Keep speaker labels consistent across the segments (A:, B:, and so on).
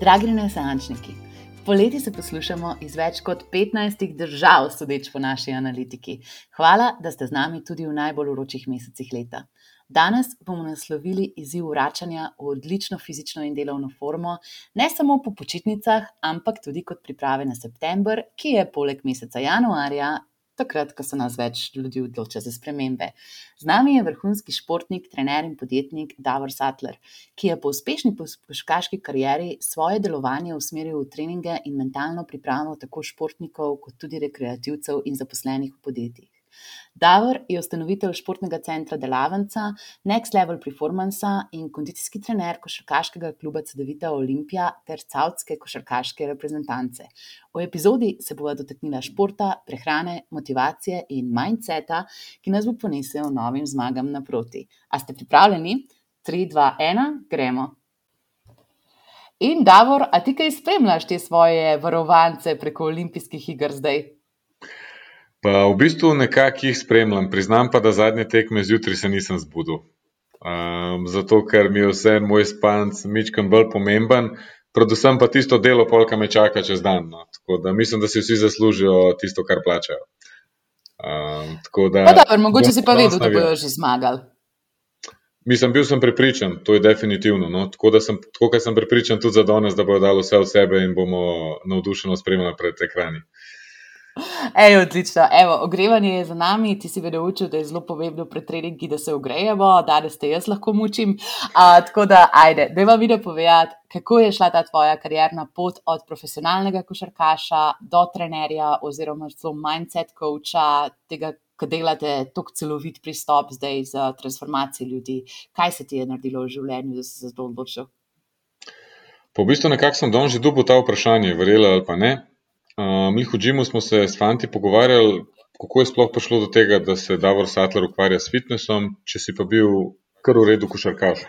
A: Dragi renesančniki, poleti se poslušamo iz več kot 15 držav, sodeč po naši analitiki. Hvala, da ste z nami tudi v najbolj uročih mesecih leta. Danes bomo naslovili izziv vračanja v odlično fizično in delovno formo, ne samo po počitnicah, ampak tudi kot priprave na september, ki je poleg meseca januarja takrat, ko se nas več ljudi odloča za spremembe. Z nami je vrhunski športnik, trener in podjetnik Davor Sattler, ki je po uspešni poškaški karieri svoje delovanje usmeril v treninge in mentalno pripravo tako športnikov, kot tudi rekreativcev in zaposlenih v podjetjih. Davor je ustanovitelj športnega centra Delavnica, Next Level Performance in kondicijski trener košarkaškega kluba CDVita Olimpija ter Caudske košarkaške reprezentance. V epizodi se bova dotaknila športa, prehrane, motivacije in mindseta, ki nas bo ponesel novim zmagam naproti. A ste pripravljeni? 3, 2, 1, gremo! In Davor, a ti kaj spremljaš te svoje varovance preko olimpijskih iger zdaj?
B: Pa v bistvu nekako jih spremljam, priznam pa, da zadnje tekme zjutraj se nisem zbudil. Um, zato, ker mi je vse moj spanc mičkam bolj pomemben, predvsem pa tisto delo, polka me čaka čez dan. No. Tako da mislim, da si vsi zaslužijo tisto, kar plačajo.
A: Um, da, pa dobro, mogoče si pa vedel, da bojo že zmagali.
B: Mislim, bil sem prepričan, to je definitivno. No. Tako da sem, tako sem prepričan tudi za danes, da bodo dali vse od sebe in bomo navdušeno spremljali pred ekrani.
A: Ej, odlično. Evo, ogrevanje je za nami, ti si vedel, učil, da je zelo pomembno pred treningi, da se ogrejemo, danes te jaz lahko mučim. A, tako da, ajde, da vam video povedati, kako je šla ta tvoja karjerna pot od profesionalnega košarkaša do trenerja oziroma celo mindset coacha, tega, ko delate tako celovit pristop zdaj za transformacijo ljudi. Kaj se ti je naredilo v življenju, da si se za to odločil?
B: Po bistvu nekako sem danes že dubo ta vprašanje, verjela ali pa ne. Uh, mi v Džimu smo se s fanti pogovarjali, kako je sploh prišlo do tega, da se Davor Sattler ukvarja s fitnessom, če si pa bil kar v redu košarkaš.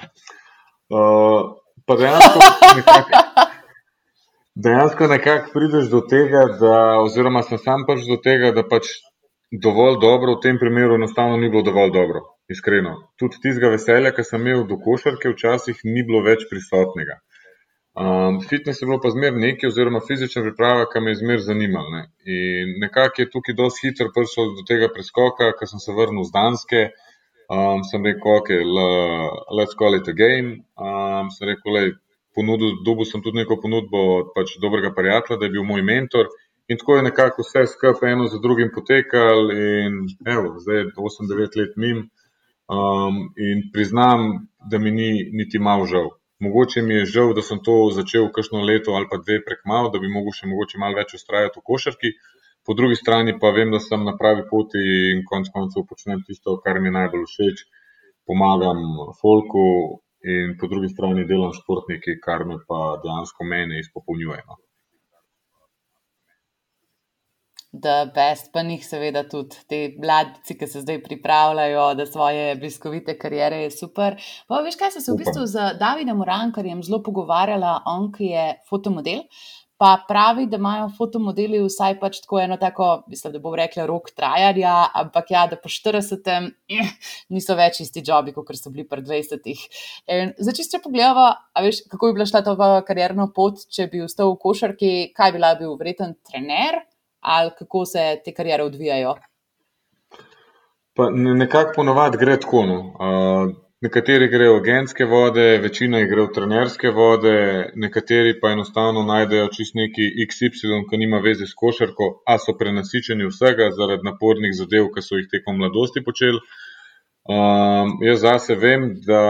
B: Uh, pa dejansko nekako. Dejansko nekako prideš do tega, da, oziroma sem sam pač do tega, da pač dovolj dobro v tem primeru enostavno ni bilo dovolj dobro, iskreno. Tudi tistega veselja, ki sem imel do košarke, včasih ni bilo več prisotnega. Um, fitness je bilo pa zmer nekaj, oziroma fizična priprava, ki me je zmer zanimala. Ne. In nekako je tukaj dosti hitro prišel do tega preskoka, ko sem se vrnil z Danske. Um, sem rekel, ok, let's call it a game. Um, sem rekel, le, ponudil, dobil sem tudi neko ponudbo od pač dobrega prijatelja, da je bil moj mentor. In tako je nekako vse skupaj eno za drugim potekalo, in evo, zdaj je 8-9 let mim. Um, in priznam, da mi ni niti malo žal. Mogoče mi je žal, da sem to začel kakšno leto ali pa dve prek malo, da bi mogel še mogoče malo več ustrajati v košarki. Po drugi strani pa vem, da sem na pravi poti in konec koncev počnem tisto, kar mi je najbolj všeč. Pomagam folku in po drugi strani delam športniki, kar me pa dejansko mene izpopolnjuje. No.
A: Da best, pa njih seveda tudi te mladici, ki se zdaj pripravljajo, da svoje bliskovite karijere je super. Pa veš, kaj sem se v bistvu z Davidom Urankarjem zelo pogovarjala, on, ki je fotomodel. Pa pravi, da imajo fotomodeli vsaj pač tako eno tako, mislim, da bo rekla, rok trajanja, ampak ja, da po 40. Eh, niso več isti jobi, kot so bili pred 20. Zdaj, če pogledamo, veš, kako bi bila šla ta karjerna pot, če bi ostal v košarki, kaj bi bila bil vreten trener, ali kako se te karijere odvijajo?
B: Pa nekako ponovadi gre tako. No. Uh, nekateri grejo v genske vode, večina jih gre v trenerske vode, nekateri pa enostavno najdejo čist neki XY, ki nima veze s košarko, a so prenasičeni vsega zaradi napornih zadev, ki so jih tekom mladosti počeli. Um, jaz zase vem, da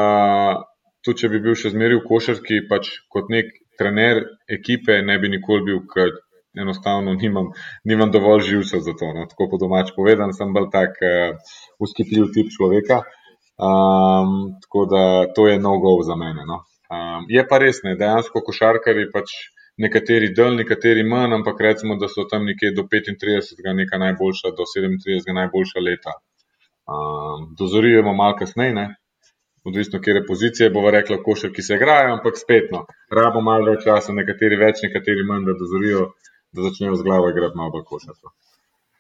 B: tudi če bi bil še zmeraj v košarki, pač kot nek trener ekipe, ne bi nikoli bil, ker enostavno nimam, nimam dovolj živcev za to. No. Tako po domač povedan, sem bolj tak uh, uskitljiv tip človeka. Um, tako da to je no-go za mene. No. Um, je pa res, ne, dejansko košarkari pač nekateri del, nekateri manj, ampak recimo, da so tam nekje do 35, neka najboljša, do 37, najboljša leta. Um, dozorujemo malo kasneje, odvisno, kje je pozicija, bomo rekli, košar, ki se igrajo, ampak spet, no, rabo malo več časa, nekateri več, nekateri manj, da dozorijo da začnejo z glavo igrati malo bolj košarko.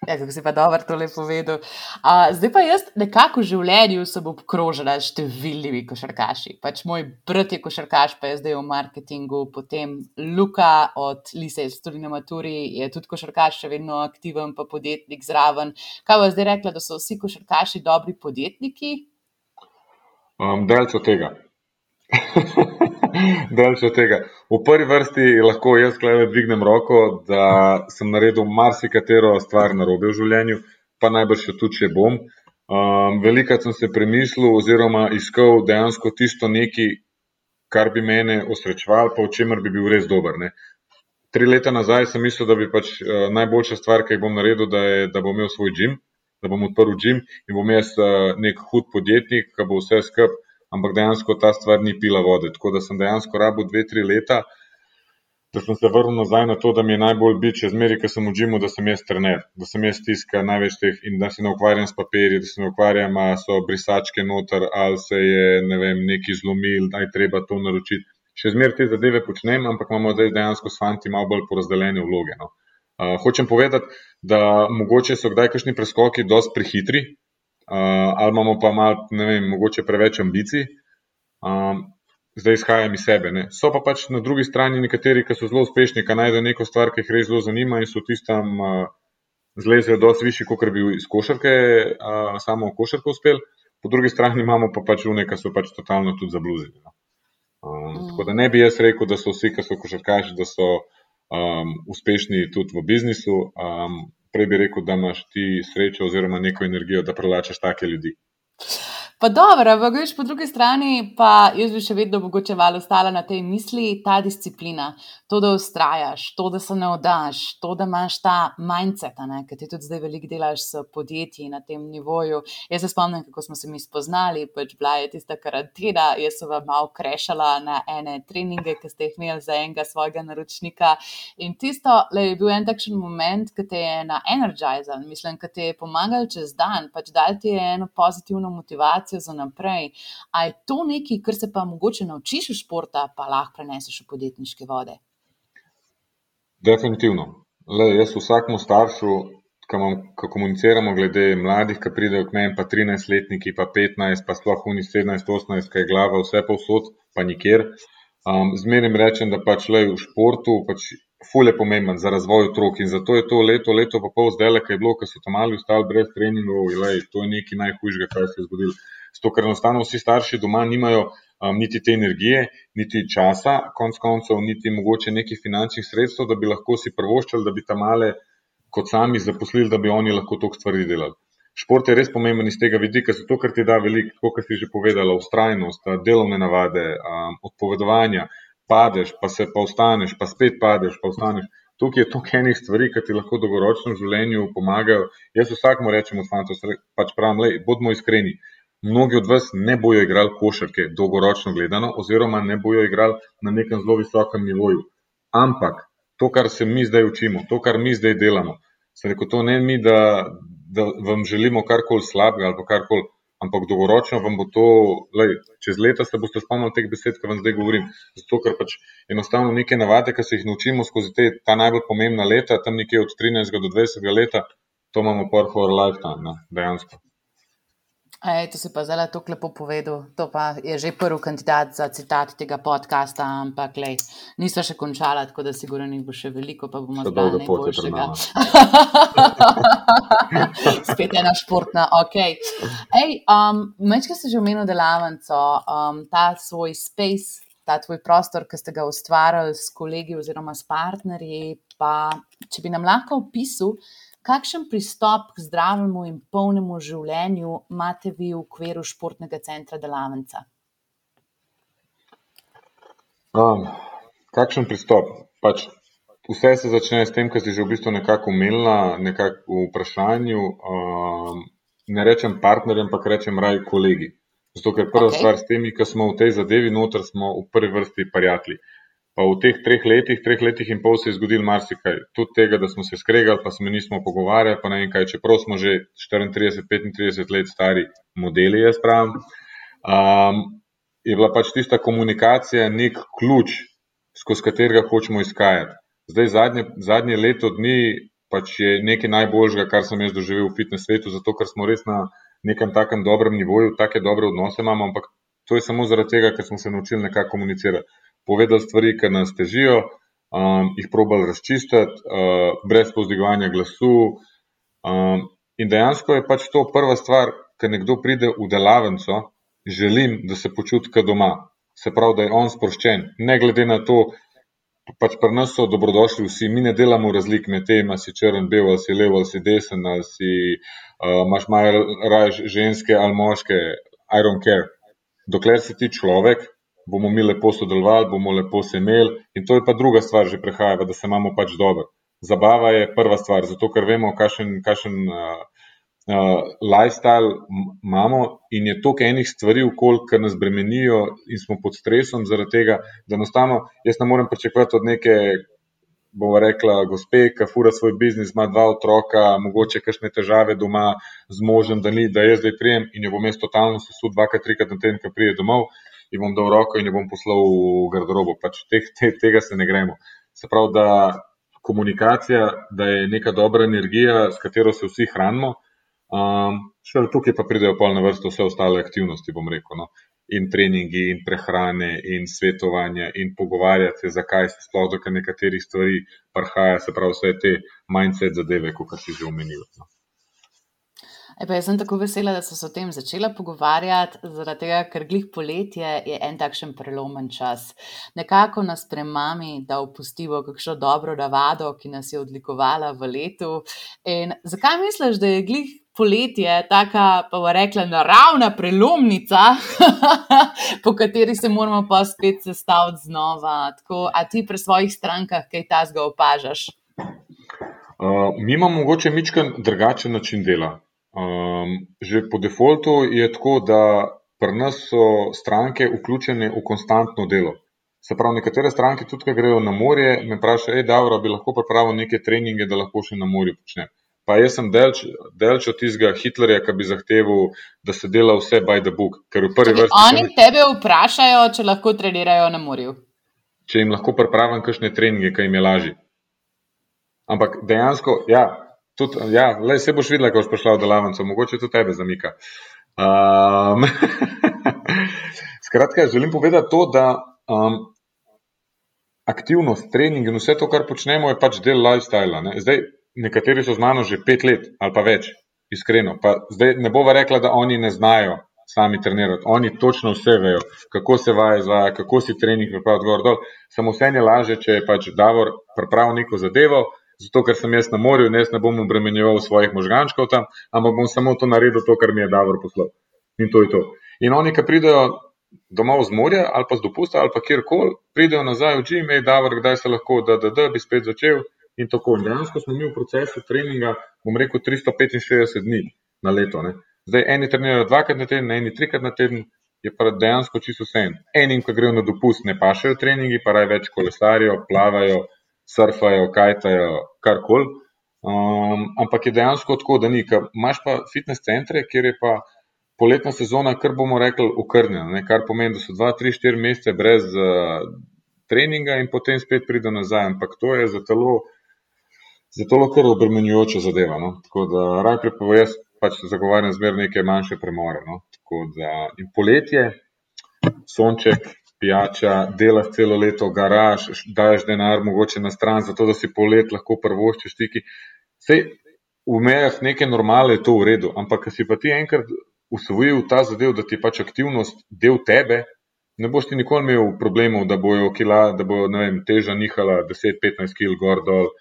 A: Ja, kako si pa dobro to lepo povedal. Uh, zdaj pa jaz nekako v življenju sem obkrožena s številnimi košarkaši. Pač moj brat je košarkaš, pa je zdaj v marketingu, potem Luka od Lise iz Turina Maturi je tudi košarkaš, še vedno aktiven, pa podjetnik zraven. Kaj bo zdaj rekla, da so vsi košarkaši dobri podjetniki?
B: Um, Delč od tega. Delč od tega. V prvi vrsti lahko jaz le dvignem roko, da sem naredil marsikatero stvar na robe v življenju, pa najbrž še tudi, če bom. Um, Velikrat sem se premislil oziroma iskal dejansko tisto nekaj, kar bi mene osrečevalo, pa v čemer bi bil res dober. Ne. Tri leta nazaj sem mislil, da bi pač uh, najboljša stvar, ki bom naredil, da, je, da bom imel svoj gim da bom odprl gim in bom jaz uh, nek hud podjetnik, ki bo vse skup, ampak dejansko ta stvar ni pila vode. Tako da sem dejansko rabil dve, tri leta, da sem se vrnil nazaj na to, da mi je najbolj biti, če zmeri, ker sem v gimu, da sem jaz trener, da sem jaz tiskal največ teh in da se ne ukvarjam s papirji, da se ne ukvarjam, ali so brisačke noter, ali se je ne vem, neki zlomil, da je treba to naročiti. Še zmeraj te zadeve počnem, ampak imamo zdaj dejansko s fanti malo bolj porazdeljene vloge. No. Uh, hočem povedati, da mogoče so kdaj kakšni preskoki dosti prehitri, ali imamo pa malo, ne vem, mogoče preveč ambicij. Um, zdaj izhajam iz sebe. Ne. So pa pač na drugi strani nekateri, ki so zelo uspešni, ki najdejo neko stvar, ki jih res zelo zanima in so tistam uh, zlezejo dosti višji, kot bi iz košarke, uh, samo v košarko uspel. Po drugi strani imamo pa pač une, ki so pač totalno tudi zabluzili. No. Um, mm. Tako da ne bi jaz rekel, da so vsi, ki so košarkaši, da so um, uspešni tudi v biznisu. Um, prej bi rekel, da imaš ti srečo oziroma neko energijo, da prelačaš take ljudi.
A: Pa dobro, ampak veš, po drugi strani pa jaz bi še vedno mogoče malo ostala na tej misli, ta disciplina, to, da ustrajaš, to, da se ne oddaš, to, da imaš ta mindset, ki ti tudi zdaj veliko delaš s podjetji na tem nivoju. Jaz se spomnim, kako smo se mi spoznali, pač bila je tista karantena, jaz sem vam malo krešala na ene treninge, ki ste jih imeli za enega svojega naročnika. In tisto le, je bil en takšen moment, ki te je na energizer, mislim, ki ti je pomagal čez dan, pač dal ti je eno pozitivno motivacijo motivacijo za naprej. A je to nekaj, kar se pa mogoče naučiš v športu, pa lahko preneseš v podjetniške vode?
B: Definitivno. Le, jaz vsakmu staršu, ki komuniciramo glede mladih, ki pridejo k meni, pa 13-letniki, pa 15, pa sploh oni 17-18, ki je glava vse povsod, pa nikjer. Um, Zmeraj rečem, da pač le v športu, pač ful je pomemben za razvoj otrok in zato je to leto, leto pa pol zdaj, ki je bilo, ker so tam mali ostali brez treningov, to je nekaj najhujšega, kar se je zgodilo. Zato, ker enostavno vsi starši doma nimajo um, niti te energije, niti časa, konc koncev, niti mogoče nekih finančnih sredstev, da bi lahko si prvoščali, da bi tam male kot sami zaposlili, da bi oni lahko to stvari delali. Šport je res pomemben iz tega vidika, zato ker ti da veliko, kot si že povedala, ustrajnost, delovne navade, um, odpovedovanja, padeš, pa se pa ostaneš, pa spet padeš, pa ostaneš. Tukaj je toliko enih stvari, ki ti lahko dolgoročno v življenju pomagajo. Jaz vsakmu rečem, fantov, pač pravim, le, bodimo iskreni mnogi od vas ne bojo igrali košarke dolgoročno gledano, oziroma ne bojo igrali na nekem zelo visokem nivoju. Ampak to, kar se mi zdaj učimo, to, kar mi zdaj delamo, se reko, to ne mi, da, da vam želimo karkoli slabega ali karkoli, ampak dolgoročno vam bo to, lej, čez leta se boste spomnili teh besed, ki vam zdaj govorim. Zato, ker pač enostavno neke navade, ki se jih naučimo skozi te, ta najbolj pomembna leta, tam nekje od 13 do 20 leta, to imamo par for lifetime, ne, dejansko.
A: Ej, to si pa zelo lepo povedal. To pa je že prvi kandidat za citat tega podcasta, ampak lej, nismo še končali, tako da sigurno jih bo še veliko, pa bomo zdaj najboljšega. Spet ena športna, ok. Ej, um, Mečka si že omenil delavnico, um, ta svoj space, ta tvoj prostor, ki ste ga ustvarjali s kolegi oziroma s partnerji, pa če bi nam lahko opisal, Kakšen pristop k zdravemu in polnemu življenju imate vi v okviru športnega centra Delavnica?
B: Um, kakšen pristop? Pač vse se začne s tem, kar si že v bistvu nekako umela, nekako v vprašanju. Um, ne rečem partnerjem, ampak rečem raj kolegi. Zato, ker prva okay. stvar s temi, ki smo v tej zadevi noter, smo v prvi vrsti prijatelji. Pa v teh treh letih, treh letih in pol se je zgodil marsikaj. Tudi tega, da smo se skregali, pa se mi nismo pogovarjali, pa ne vem kaj, čeprav smo že 34-35 let stari modeli, jaz pravim. Um, je bila pač tista komunikacija nek ključ, skozi katerega hočemo izkajati. Zdaj, zadnje, zadnje leto dni pač je nekaj najboljšega, kar sem jaz doživel v fitnes svetu, zato ker smo res na nekem takem dobrem nivoju, take dobre odnose imamo, ampak to je samo zaradi tega, ker smo se naučili nekako komunicirati. Povedali stvari, ki nas težijo, um, jih probali razčistiti, uh, brez povzdigovanja glasu. Um, in dejansko je pač to prva stvar, ker nekdo pride v delavnico, želim, da se počuti kot doma. Se pravi, da je on sproščen, ne glede na to, pač pri nas so dobrodošli vsi, mi ne delamo razlik med tem, ali si črn, bel, ali si lev, ali si desen, ali si uh, imaš malo raje ženske ali moške, I don't care. Dokler si ti človek, bomo mi lepo sodelovali, bomo lepo se imeli, in to je pa druga stvar, že prehaja, da se imamo pač dobro. Zabava je prva stvar, zato ker vemo, kakšen. uh, uh, lifestyle imamo in je toliko enih stvari, ki nas bremenijo in smo pod stresom zaradi tega, da enostavno jaz ne morem pričakovati od neke. Bomo rekla, gospe, ki fura svoj biznis, ima dva otroka, mogoče kakšne težave doma z možem, da ni, da jaz zdaj prijem in jo bom jaz totalno sesul dvakrat, trikrat na teden, ko pride domov in bom dal roko in jo bom poslal v garderobo. Pač te, te, tega se ne gremo. Se pravi, da komunikacija, da je neka dobra energija, s katero se vsi hranimo, Um, Šele tukaj pa pridejo pa na vrsto vse ostale aktivnosti, bom rekel. No. In treningi, in prehrane, in svetovanje, in pogovarjati se, zakaj se sploh do nekaterih stvari prihaja, se pravi, vse te mindset zadeve, kot si že omenil. No.
A: E jaz sem tako vesela, da so se o tem začela pogovarjati, zaradi tega, ker glih poletje je en takšen prelomen čas. Nekako nas premami, da opustimo kakšno dobro navado, ki nas je odlikovala v letu. In zakaj misliš, da je glih poletje, tako pa bo rekla, naravna prelomnica, po kateri se moramo pa spet sestaviti znova. Tako, a ti pri svojih strankah kaj tasga opažaš?
B: Uh, mi imamo mogoče mičken drugačen način dela. Um, že po defaultu je tako, da pri nas so stranke vključene v konstantno delo. Se pravi, nekatere stranke tudi, ki grejo na morje, me vprašajo, da bi lahko pripravil neke treninge, da lahko še na morju počnem. Pa jaz sem delč, delč od tistega Hitlerja, ki bi zahteval, da se dela vse by the book.
A: Vrsti, oni sem... tebe vprašajo, če lahko trenirajo na morju.
B: Če jim lahko pripravim kakšne treninge, ki jim je lažje. Ampak dejansko, ja, tudi, ja le, se boš videla, ko boš prišla v delavnico, mogoče to tebe zamika. Um, skratka, želim povedati to, da um, aktivnost, trening in vse to, kar počnemo, je pač del lifestyla. Zdaj, nekateri so z mano že pet let ali pa več, iskreno. Pa zdaj ne bova rekla, da oni ne znajo sami trenirati. Oni točno vse vejo, kako se vaja izvaja, kako si trening pripraviti gor dol. Samo vse je laže, če je pač Davor pripravil neko zadevo, zato ker sem jaz na morju in jaz ne bom obremenjeval svojih možgančkov tam, ampak bom samo to naredil, to, kar mi je Davor poslal. In to je to. In oni, ki pridejo domov z morja ali pa z dopusta ali pa kjerkoli, pridejo nazaj v Gmail, hej, Davor, kdaj se lahko, da, da, da bi spet začel in tako. In dejansko smo mi v procesu treninga, bom rekel, 365 dni na leto. Ne. Zdaj, eni trenirajo dvakrat na teden, eni trikrat na teden, je pa dejansko čisto vse en. Enim, ki grejo na dopust, ne pašajo treningi, pa raje več kolesarijo, plavajo, surfajo, kajtajo, karkoli. Um, ampak je dejansko tako, da ni. Imáš pa fitness centre, kjer je pa poletna sezona, kar bomo rekli, ukrnjena, kar pomeni, da so dva, tri, štiri mesece brez uh, treninga in potem spet pride nazaj. Ampak to je za telo, Zato je kar obremenjujoča zadeva. No? Tako da raj pripovedujem, jaz pač zagovarjam zmer neke manjše premore. No? Da, in poletje, sonček, pijača, delaš celo leto, garaž, daš denar mogoče na stran, zato da si polet lahko prvoščiš stiki. Sej v mejah neke normale je to v redu, ampak si pa ti enkrat usvojil ta zadev, da ti je pač aktivnost del tebe. Ne boš ti nikoli imel problemov, da bojo kila, da bo vem, teža nihala 10-15 kg gor dol.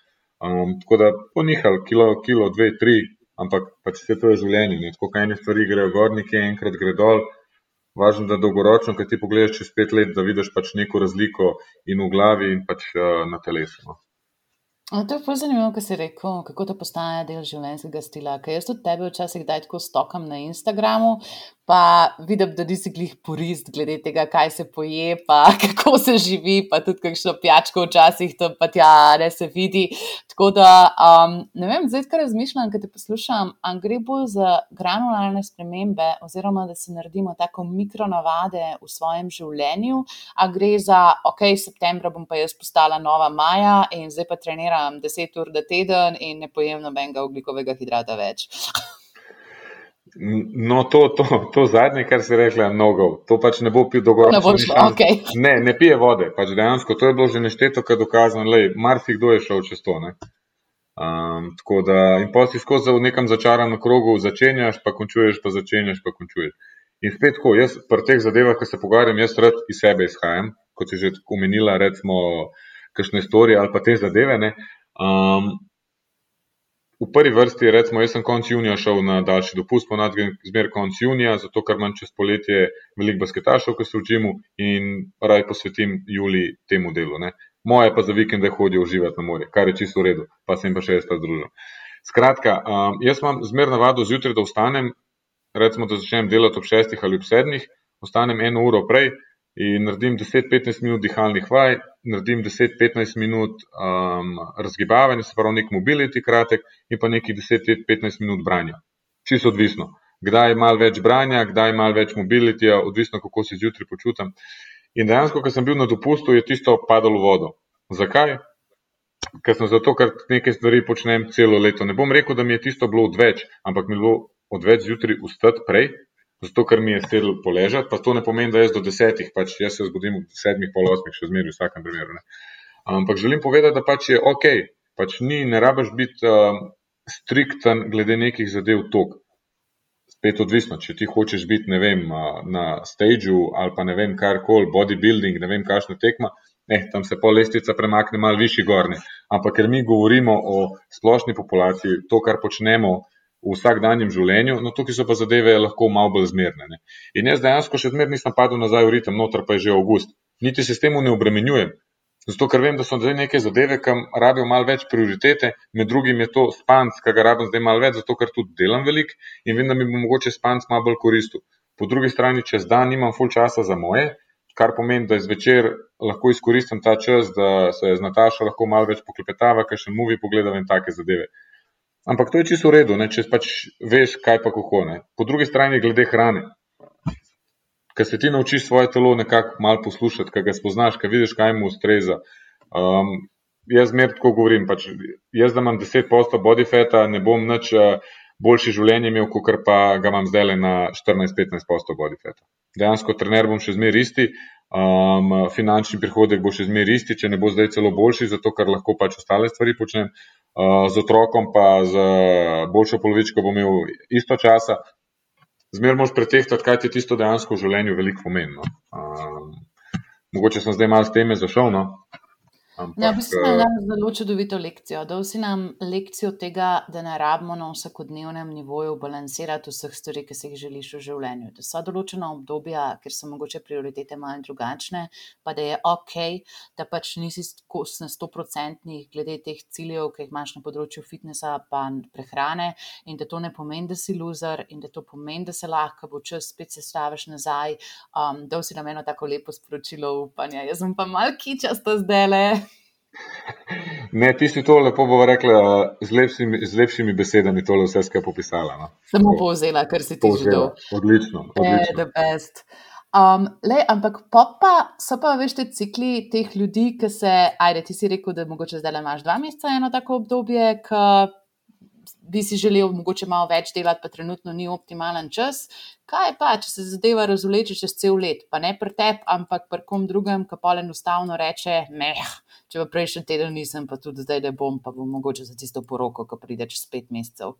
B: Um, tako da ponihal kilo, kilo, dve, tri, ampak pač vse to je življenje. Ne? Tako kaj ene stvari grejo gor, nekaj enkrat gre dol. Važno je, da dolgoročno, kad ti pogledaš čez pet let, da vidiš pač neko razliko in v glavi in pač uh, na telesu. No.
A: To je zelo zanimivo, kar si rekel, kako to postane del življenjskega stila. Ker jaz tudi tebe včasih daj tako stokam na Instagramu, pa vidim, da nisi glih porist glede tega, kaj se poje, pa kako se živi, pa tudi kakšno pijačko včasih tam pa tja ne se vidi. Tako da, um, ne vem, zdaj, kar razmišljam, kaj te poslušam, ali gre bolj za granularne spremembe, oziroma da se naredimo tako mikronavade v svojem življenju, ali gre za, ok, septembra bom pa jaz postala nova Maja in zdaj pa treniram 10 ur na teden in ne pojem nobenega oglikovega hidrata več.
B: No, to, to, to zadnje, kar si rekla, mnogo. To pač ne bo pil dolgoročno.
A: Ne, okay.
B: ne, ne pije vode. Pač dejansko to je bilo že nešteto, kar dokazano, da marsikdo kdo je šel čez to. Um, tako da, in pa si skozi v nekem začaranem krogu začenjaš, pa končuješ, pa začenjaš, pa končuješ. In spet, ko jaz pri teh zadevah, ki se pogovarjam, jaz rad iz sebe izhajam, kot si že omenila, recimo, kakšne storije ali pa te zadeve. Um, V prvi vrsti, recimo, jaz sem konec junija šel na daljši dopust, ponadri zmer konec junija, zato ker imam čez poletje veliko basketašov, ki so v džimu in raj posvetim juli temu delu. Ne. Moje pa za vikende hodijo uživati na morje, kar je čisto v redu, pa sem pa še jaz ta združil. Skratka, um, jaz imam zmer navado zjutraj, da vstanem, recimo, da začnem delati ob šestih ali ob sedmih, vstanem eno uro prej, in naredim 10-15 minut dihalnih vaj, naredim 10-15 minut um, razgibavanja, se pravi nek mobility kratek in pa nekih 10-15 minut branja. Čisto odvisno. Kdaj je malo več branja, kdaj je malo več mobility, odvisno kako se zjutraj počutam. In dejansko, ko sem bil na dopustu, je tisto padalo v vodo. Zakaj? Ker sem zato, ker nekaj stvari počnem celo leto. Ne bom rekel, da mi je tisto bilo odveč, ampak mi je bilo odveč zjutraj ustati prej, zato ker mi je sedel poležati, pa to ne pomeni, da jaz do desetih, pač jaz se zbudim v sedmih, pol osmih, še zmeraj v vsakem primeru. Ne. Ampak želim povedati, da pač je ok, pač ni, ne rabaš biti uh, strikten glede nekih zadev tok. Spet odvisno, če ti hočeš biti, ne vem, uh, na stageu ali pa ne vem, kar koli, bodybuilding, ne vem, kakšna tekma, ne, tam se pol lestvica premakne malo višji gorni. Ampak ker mi govorimo o splošni populaciji, to, kar počnemo, v vsakdanjem življenju, no tukaj so pa zadeve lahko malo bolj zmerne. Ne. In jaz dejansko še zmeraj nisem padel nazaj v ritem, noter pa je že avgust. Niti se s tem ne obremenjujem. Zato, ker vem, da so zdaj neke zadeve, ki rabijo malo več prioritete, med drugim je to spanc, ki ga rabim zdaj malo več, zato ker tudi delam veliko in vem, da mi bo mogoče spanc malo bolj koristil. Po drugi strani, čez dan nimam full časa za moje, kar pomeni, da zvečer lahko izkoristim ta čas, da se z Natašo lahko malo več poklepetava, ker še muvi pogledam in take zadeve. Ampak to je čisto v redu, ne, če pač veš, kaj pa kako. Ne. Po drugi strani, glede hrane. Ker se ti naučiš svoje telo nekako malo poslušati, kaj ga spoznaš, kaj vidiš, kaj mu ustreza. Um, jaz zmer tako govorim, pač, jaz da imam 10% body fata, ne bom nič uh, boljše življenje imel, kot pa ga imam zdaj le na 14-15% body fata. Dejansko trener bom še zmer isti, um, finančni prihodek bo še zmer isti, če ne bo zdaj celo boljši, zato ker lahko pač ostale stvari počnem z otrokom, pa z boljšo polovičko bom imel isto časa. Zmerno moš pretehtati, kaj ti tisto dejansko v življenju veliko pomeni. No. Um, mogoče sem zdaj malo z teme zašel. No.
A: Ampak, ja, v bistvu je uh, zelo čudovito lekcijo. Dal si nam lekcijo tega, da ne rabimo na vsakodnevnem nivoju balansirati vseh stvari, ki si jih želiš v življenju. Da so določena obdobja, ker so mogoče prioritete malo drugačne, pa da je ok, da pač nisi na 100% glede teh ciljev, ki jih imaš na področju fitnesa in prehrane, in da to ne pomeni, da si loser, in da to pomeni, da se lahko bo čas spet sestaviš nazaj. Um, Dal si nam eno tako lepo sporočilo upanja. Jaz sem pa mal kičasta zdaj le.
B: Ne, ti si to lepo bo rekla z lepšimi, z lepšimi besedami, tole vse skupaj popisala. No.
A: Samo povzela, kar si ti že dal.
B: Odlično. odlično.
A: Um, lej, ampak pa so pa veš te cikli teh ljudi, ki se, ajde, ti si rekel, da mogoče zdaj imaš dva meseca eno tako obdobje, ki bi si želel mogoče malo več delati, pa trenutno ni optimalen čas. Kaj pa, če se zadeva razvleče čez cel let, pa ne pri tebi, ampak pri kom drugem, ki pa enostavno reče: Meh, če pa prejšnji teden nisem, pa tudi zdaj ne bom, pa bom mogoče za tisto poroko, ki pride čez pet mesecev.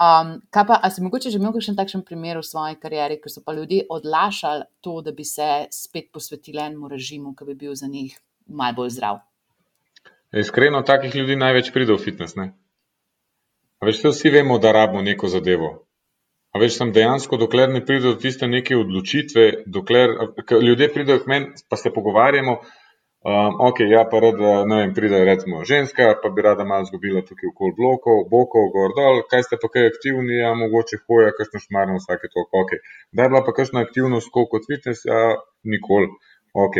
A: Um, kaj pa, a si mogoče že imel kakšen takšen primer v svoji karieri, ker so pa ljudje odlašali to, da bi se spet posvetili enemu režimu, ki bi bil za njih malo bolj zdrav?
B: Iskreno, takih ljudi največ pride v fitness. Ne? Veš, vsi vemo, da rabimo neko zadevo. A veš, sem dejansko, dokler ne pride do tiste neke odločitve, dokler ljudje pridejo k meni, pa se pogovarjamo, Um, ok, ja, pa rada, ne vem, pride recimo ženska, pa bi rada malo zgubila tukaj okoli blokov, bokov, gor dol, kaj ste pa kaj aktivni, ja, mogoče hoja, kakšno šmarno vsake toliko, ok. Da je bila pa kakšna aktivnost, kot fitness, ja, nikoli, ok.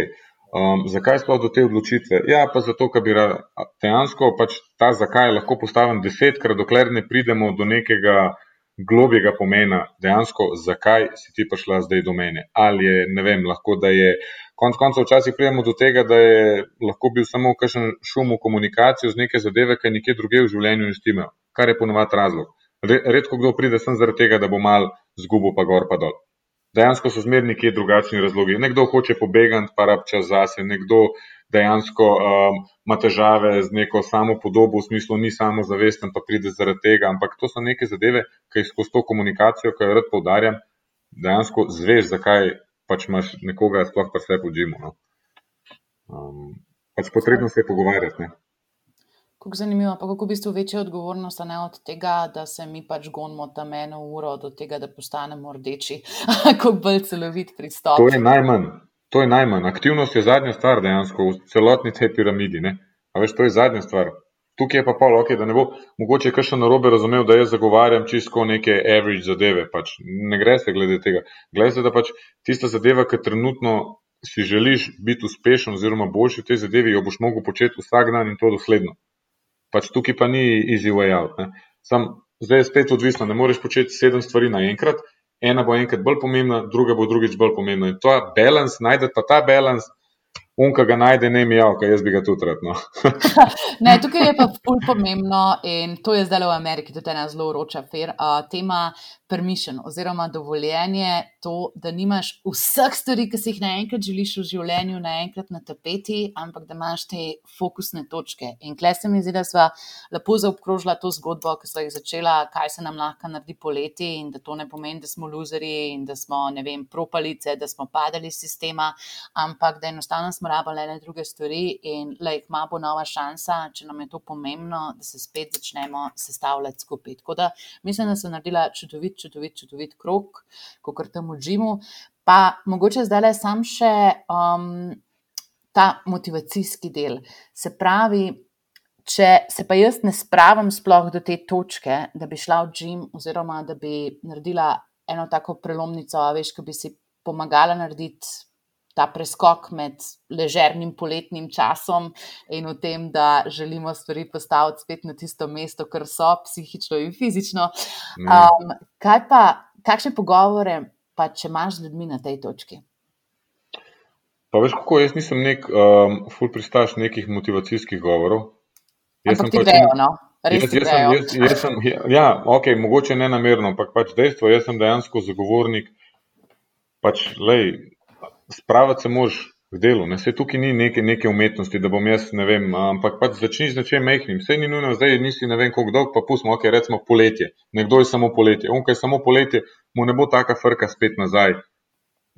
B: Um, zakaj sploh do te odločitve? Ja, pa zato, ker bi rada, dejansko pač ta zakaj lahko postavim desetkrat, dokler ne pridemo do nekega globjega pomena, dejansko, zakaj si ti prišla zdaj do mene. Ali je, ne vem, lahko da je, konc koncev, včasih pridemo do tega, da je lahko bil samo kakšen šum v komunikaciji z neke zadeve, ki nekje druge v življenju ne štimajo, kar je ponovadi razlog. Redko kdo pride sem zaradi tega, da bo mal zgubo pa gor pa dol. Dejansko so zmerni nekje drugačni razlogi. Nekdo hoče pobegati, pa rab čas zase, nekdo dejansko um, ima težave z neko samo podobo, v smislu ni samozavesten, pa pride zaradi tega. Ampak to so neke zadeve, ki jih skozi to komunikacijo, ki jo rad poudarjam, dejansko zveš, zakaj pač imaš nekoga sploh pa vse po džimu. No. Um, pač potrebno se je pogovarjati. Ne.
A: Kako zanimivo, pa kako v bistvu večja odgovornost ne od tega, da se mi pač gonimo tam eno uro, do tega, da postanemo rdeči, kako bolj celovit pristop.
B: To je najmanj. To je najmanj. Aktivnost je zadnja stvar dejansko v celotni tej piramidi. Veš, to je zadnja stvar. Tukaj je pa pol, okay, da ne bo mogoče kar še narobe razumel, da jaz zagovarjam čisto neke average zadeve. Pač ne gre se glede tega. Glede se, da pač tista zadeva, ki trenutno si želiš biti uspešen oziroma boljši v tej zadevi, jo boš mogel početi vsak dan in to dosledno. Pač tukaj pa ni easy way out. Sam, zdaj je spet odvisno, ne moreš početi sedem stvari naenkrat, ena bo enkrat bolj pomembna, druga bo drugič bolj pomembna. In je balans, najdete pa ta balans, unka ga najde, ne mi javka, jaz bi ga tudi rad. No.
A: ne, tukaj je pa bolj pomembno in to je zdaj v Ameriki tudi ena zelo vroča fer, uh, tema permission oziroma dovoljenje, to, da nimaš vseh stvari, ki si jih naenkrat želiš v življenju, naenkrat na tapeti, ampak da imaš te fokusne točke. In klej se mi zdi, da smo lepo zaobkrožila to zgodbo, ki so jih začela, kaj se nam lahko naredi poleti in da to ne pomeni, da smo luzeri in da smo, ne vem, propalice, da smo padali iz sistema, ampak da enostavno smo rabili ene druge stvari in lej, ima bo nova šansa, če nam je to pomembno, da se spet začnemo sestavljati skupaj. Tako da mislim, da so naredila čudovit čudovit, čudovit krok, kot tam v Džimu. Pa mogoče zdaj le sam še um, ta motivacijski del. Se pravi, če se pa jaz ne spravim sploh do te točke, da bi šla v Džim, oziroma da bi naredila eno tako prelomnico, veš, ki bi si pomagala narediti ta preskok med ležernim poletnim časom in v tem, da želimo stvari postaviti spet na tisto mesto, kar so psihično in fizično. Um, kaj pa, kakšne pogovore pa če imaš z ljudmi na tej točki?
B: Pa veš, kako jaz nisem nek um, full pristaš nekih motivacijskih govorov.
A: Jaz sem pač grejo, no?
B: Jaz, jaz sem, jaz, jaz sem, ja, ok, mogoče ne namerno, ampak pač dejstvo, jaz sem dejansko zagovornik, pač, lej, spraviti se moraš k delu. Ne? Vse tukaj ni neke, neke umetnosti, da bom jaz ne vem, ampak pač začni z nečem mehkim. Vse ni nujno, zdaj nisi ne vem, koliko dolg, pa pustimo, ok, recimo poletje. Nekdo je samo poletje, on kaj je samo poletje, mu ne bo taka frka spet nazaj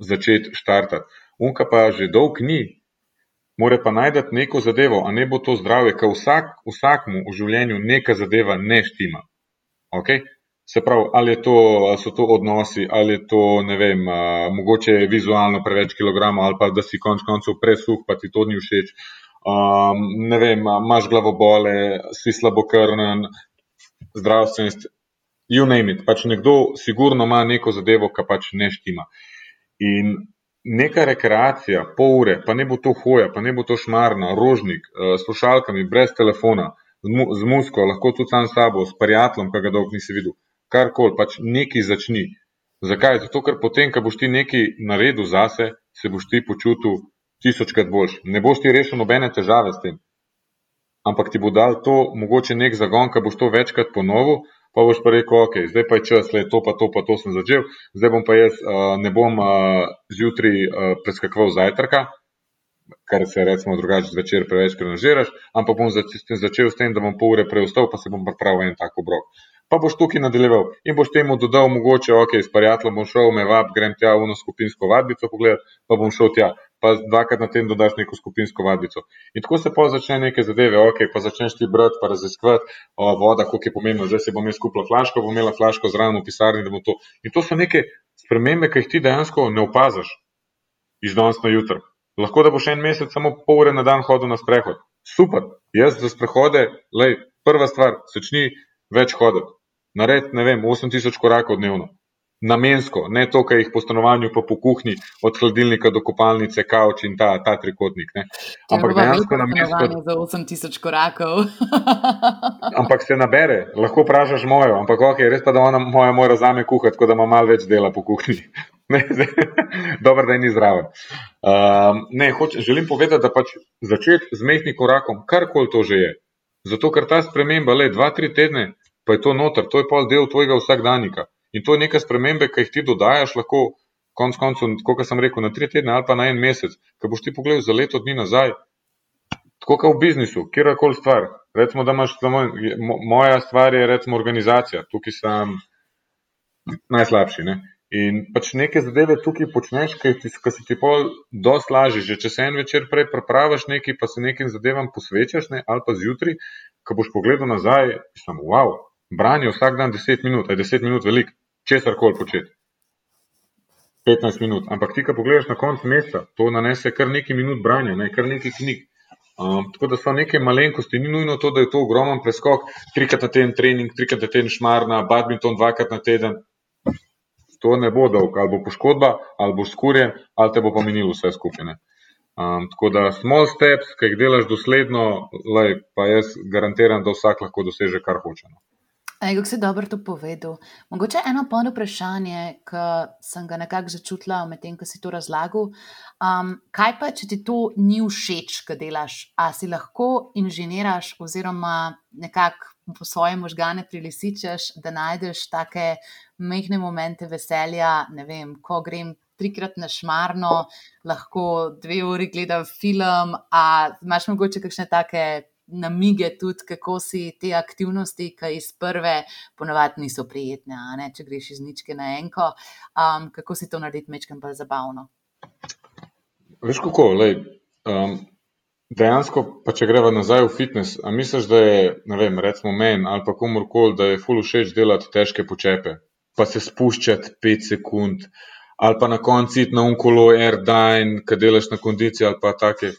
B: začeti štartati. Unka pa že dolg ni, more pa najdati neko zadevo, a ne bo to zdravje, ker vsak, vsakmu v življenju neka zadeva ne štima. Okay? Se pravi, ali, to, ali so to odnosi, ali je to, ne vem, a, mogoče vizualno preveč kilogramov, ali pa da si konec koncev presuh, pa ti to ni všeč. Um, ne vem, imaš glavobole, si slabokrnen, zdravstven, you name it. Pač nekdo sigurno ima neko zadevo, ki pač ne štima. In neka rekreacija, pol ure, pa ne bo to hoja, pa ne bo to šmarna, rožnik, s slušalkami, brez telefona, z, mu, z musko, lahko tudi sam s sabo, s prijateljem, ki ga dolgo nisi videl karkoli, pač nekaj začni. Zakaj? Zato, ker potem, ko boš ti nekaj naredil zase, se boš ti počutil tisočkrat boljš. Ne boš ti rešil nobene težave s tem. Ampak ti bo dal to mogoče nek zagon, ko boš to večkrat ponovil, pa boš pa rekel, ok, zdaj pa je čas, le to pa to pa to sem začel, zdaj bom pa jaz uh, ne bom uh, zjutraj uh, preskakoval zajtrka, kar se recimo drugače zvečer preveč prenažiraš, ampak bom začel s tem, da bom pol ure preostal, pa se bom pripravil en tak obrok pa boš tukaj nadaljeval in boš temu dodal, mogoče, ok, s prijateljem bom šel, me vab, grem tja v eno skupinsko vadbico pogledati, pa bom šel tja, pa dvakrat na tem dodaš neko skupinsko vadbico. In tako se pa začne neke zadeve, ok, pa začneš ti brati, pa raziskovati, o, voda, koliko je pomembno, zdaj se bom jaz kupila flaško, bom imela flaško zraven v pisarni, da bo to. In to so neke spremembe, ki jih ti dejansko ne opaziš iz danes na jutro. lahko da boš en mesec samo pol ure na dan hodil na sprehod. Super, jaz za sprehode, lej, prva stvar, začni več hoditi. Nared, ne vem, 8000 korakov dnevno namensko, ne to, kar jih po stanovanju, pa po kuhinji, od hladilnika do kopalnice, kavč in ta, ta trikotnik. Ne.
A: Ampak dejansko namensko. Za 8000 korakov.
B: ampak se nabere, lahko pražaš mojo, ampak ok, res pa da ona moja mora zame kuhati, tako da ima malo več dela po kuhinji. Dobro, da je ni zraven. Um, ne, hoč, želim povedati, da pač začeti z mehkim korakom, karkoli to že je. Zato, ker ta sprememba, le dva, tri tedne, pa je to noter, to je pol del tvojega vsakdanjika. In to je neka sprememba, ki jih ti dodajaš, lahko konec koncev, kot sem rekel, na tri tedne ali pa na en mesec. Ker boš ti pogledal za leto dni nazaj, tako kot v biznisu, kjerkoli stvar. Recimo, da imaš samo moja stvar, je recimo organizacija, tukaj sem najslabši. Ne? In pač neke zadeve tukaj počneš, ki se ti pol dosti lažje. Že če se en večer prej prepraviš nekaj, pa se nekim zadevam posvečaš, ne? ali pa zjutraj, ko boš pogledal nazaj, sem wow, branje vsak dan 10 minut, je 10 minut veliko česar koli početi. 15 minut. Ampak ti, ki pogledaš na konec meseca, to nanese kar nekaj minut branja, ne, kar nekaj knjig. Um, tako da so neke malenkosti, ni nujno to, da je to ogromen preskok, trikrat na teden trening, trikrat na teden šmarna, badminton, dvakrat na teden. To ne bo dolg, ali bo poškodba, ali bo skurjen, ali te bo pomenilo vse skupine. Um, tako da small steps, ki jih delaš dosledno, lej, pa jaz garantiram, da vsak lahko doseže, kar hoče. No.
A: Kako si dobro to povedal? Mogoče eno polno vprašanje, ki sem ga nekako začutila medtem, ko si to razlagal. Um, kaj pa, če ti to ni všeč, kaj delaš? A si lahko inženiraš, oziroma nekako po svoje možgane prilisičeš, da najdeš take mehne momente veselja, ne vem, ko grem. Trikrat na šmarno, lahko dve uri gledam film. A imaš mogoče kakšne take namige tudi, kako si te aktivnosti, ki iz prve ponovadi niso prijetne, ne, če greš iz ničke na enko, um, kako si to narediti mečkam bolj zabavno.
B: Veš kako, lej, um, dejansko pa če greva nazaj v fitness, a misliš, da je, ne vem, recimo meni ali pa komorkoli, da je ful všeč delati težke počepe, pa se spuščati 5 sekund, ali pa na konci iti na unkolo airdyne, kad delaš na kondiciji ali pa take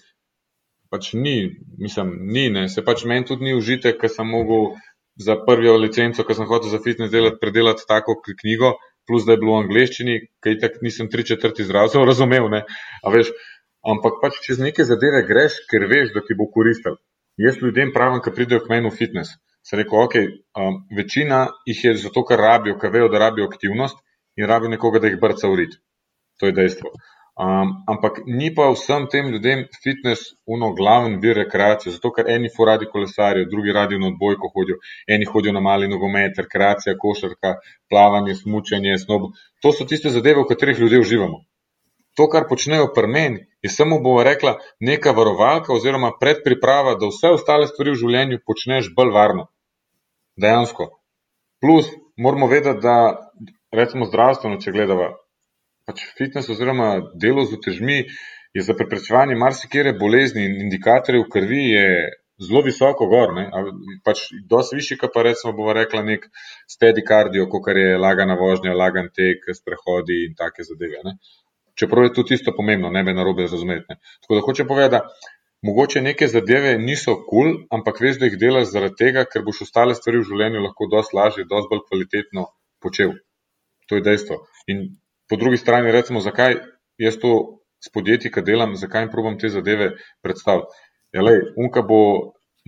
B: pač ni, mislim, ni, ne. se pač meni tudi ni užitek, ker sem mogel za prvo licenco, ki sem hotel za fitness delati, predelati tako knjigo, plus da je bilo v angleščini, ki tak nisem tri četrti izrazov razumel. Veš, ampak pač čez neke zadeve greš, ker veš, da ti bo koristil. Jaz ljudem pravim, ki pridejo k meni v fitness. Se reko, ok, um, večina jih je zato, ker rabijo, ker vejo, da rabijo aktivnost in rabijo nekoga, da jih brca v rit. To je dejstvo. Um, ampak ni pa vsem tem ljudem fitness uno glaven vir rekreacije, zato ker eni fu radi kolesarijo, drugi radi na odbojko hodijo, eni hodijo na mali nogomet, rekreacija, košarka, plavanje, smučanje, snob. To so tiste zadeve, v katerih ljudje uživamo. To, kar počnejo pri meni, je samo, bomo rekla, neka varovalka oziroma predpriprava, da vse ostale stvari v življenju počneš bolj varno. Dejansko. Plus, moramo vedeti, da recimo zdravstveno, če gledamo, pač fitness oziroma delo z otežmi je za preprečevanje marsikere bolezni in indikatorjev krvi zelo visoko gor. Ne? Pač dosti višji, kot pa recimo bomo rekla nek steady cardio, kot je lagana vožnja, lagan tek, sprehodi in take zadeve. Ne? Čeprav je tudi isto pomembno, ne bi narobe razumeti. Tako da hoče povedati, mogoče neke zadeve niso kul, cool, ampak veš, da jih delaš zaradi tega, ker boš ostale stvari v življenju lahko dosti lažje, dosti bolj kvalitetno počel. To je dejstvo. In po drugi strani, recimo, zakaj jaz to s podjetji, ki delam, zakaj jim probam te zadeve predstaviti. Ja, lej, unka bo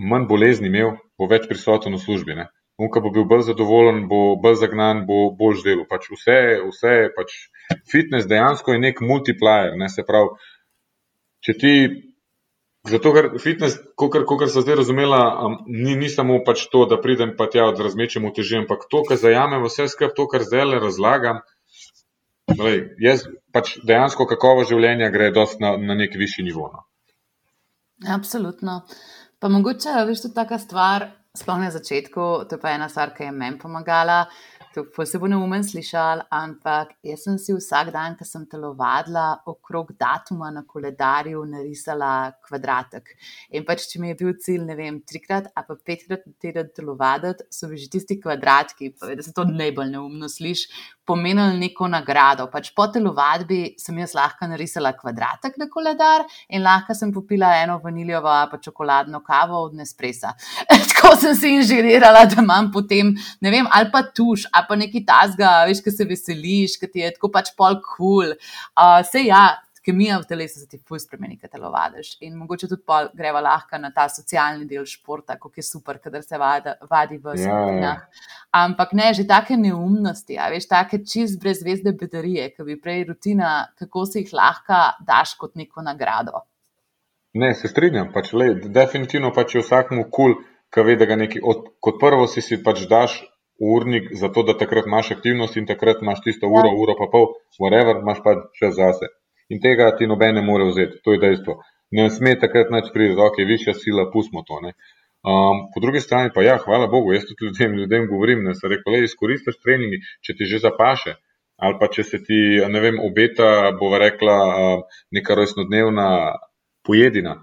B: manj bolezni imel, bo več prisoten v službi. Ne? Unka bo bil bolj zadovoljen, bo bolj zagnan, bo bolj delal. Pač vse, vse, pač fitness dejansko je nek multiplier. Ne? Se pravi, če ti. Zato, ker fitness, kot se zdaj razumela, um, ni, ni samo pač to, da pridem pa tja od razmečem v teži, ampak to, kar zajamem vse skupaj, to, kar zdaj le razlagam, Lej, jaz pač dejansko kakovo življenja gre na, na nek višji nivo. No.
A: Absolutno. Pa mogoče je tudi taka stvar, sploh na začetku, to je pa ena stvar, ki je meni pomagala. To se bo neumen slišal, ampak jaz sem si vsak dan, ko sem telovadila, okrog datuma na koledarju narisala kvadratek. In pač, če mi je bil cilj, ne vem, trikrat ali pa petkrat na teden telovaditi, so že tisti kvadratki, pa, da se to najbolj neumno sliši, pomenili neko nagrado. Pač po telovadbi sem jaz lahko narisala kvadratek na koledar in lahko sem popila eno vaniljovo pa čokoladno kavo od Nespresa. Tako sem si inžirirala, da imam potem, ne vem, ali pa tuš, ali pa neki tasga, veš, ki se veseliš, ki ti je tako pač pol kul. Cool. Uh, se ja, kemija v telesu se ti fuj spremeni, kaj telovadiš. In mogoče tudi pol greva lahko na ta socialni del športa, kako je super, kadar se vada, vadi v skupinah. Ja, ja. Ampak ne, že take neumnosti, a veš, take čist brezvezde bedarije, ki bi prej rutina, kako se jih lahko daš kot neko nagrado.
B: Ne, se strinjam, pač, lej, definitivno pač je vsakmu kul, cool, ki ve, da ga nekaj, od, kot prvo si si pač daš urnik, zato da takrat imaš aktivnost in takrat imaš tisto uro, ja. uro pa pol, whatever, imaš pa čas zase in tega ti noben ne more vzeti, to je dejstvo. Ne sme takrat več priti, da je višja sila, pustimo to. Um, po drugi strani pa ja, hvala Bogu, jaz tudi ljudem, ljudem govorim, da se reko, le izkoristiš treningi, če ti že zapaše. Ali pa če se ti, ne vem, obeta, bova rekla, neka rojstnodnevna pojedina,